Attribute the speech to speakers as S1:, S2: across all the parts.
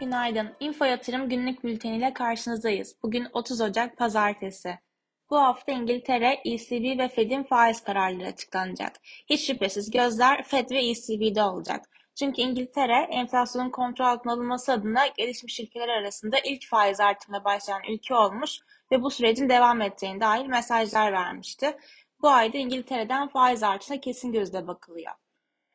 S1: Günaydın. Info Yatırım günlük bülteniyle karşınızdayız. Bugün 30 Ocak Pazartesi. Bu hafta İngiltere, ECB ve Fed'in faiz kararları açıklanacak. Hiç şüphesiz gözler Fed ve ECB'de olacak. Çünkü İngiltere enflasyonun kontrol altına alınması adına gelişmiş ülkeler arasında ilk faiz artımına başlayan ülke olmuş ve bu sürecin devam edeceğine dair mesajlar vermişti. Bu ayda İngiltere'den faiz artışına kesin gözle bakılıyor.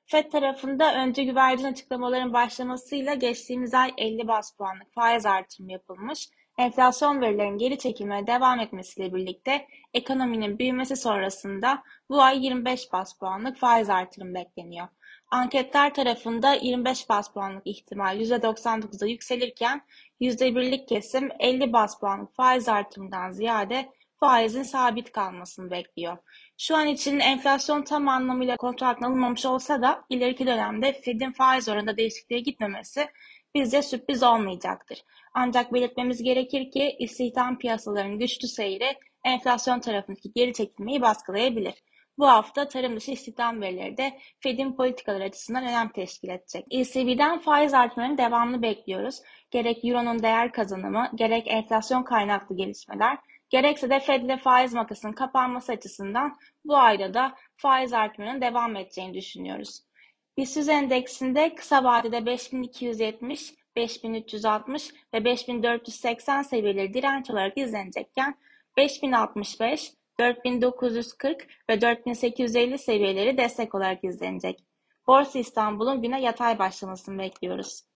S1: FED tarafında önce güvercin açıklamaların başlamasıyla geçtiğimiz ay 50 bas puanlık faiz artırımı yapılmış. Enflasyon verilerinin geri çekilmeye devam etmesiyle birlikte ekonominin büyümesi sonrasında bu ay 25 bas puanlık faiz artırımı bekleniyor. Anketler tarafında 25 bas puanlık ihtimal %99'a yükselirken %1'lik kesim 50 bas puanlık faiz artırımından ziyade faizin sabit kalmasını bekliyor. Şu an için enflasyon tam anlamıyla kontrol altına alınmamış olsa da ileriki dönemde Fed'in faiz oranında değişikliğe gitmemesi bizce sürpriz olmayacaktır. Ancak belirtmemiz gerekir ki istihdam piyasalarının güçlü seyri enflasyon tarafındaki geri çekilmeyi baskılayabilir. Bu hafta tarım dışı istihdam verileri de Fed'in politikaları açısından önem teşkil edecek. ECB'den faiz artmalarının devamını bekliyoruz. Gerek Euro'nun değer kazanımı, gerek enflasyon kaynaklı gelişmeler Gerekse de Fed ile faiz makasının kapanması açısından bu ayda da faiz artmanın devam edeceğini düşünüyoruz. BIST endeksinde kısa vadede 5270, 5360 ve 5480 seviyeleri direnç olarak izlenecekken 5065, 4940 ve 4850 seviyeleri destek olarak izlenecek. Borsa İstanbul'un güne yatay başlamasını bekliyoruz.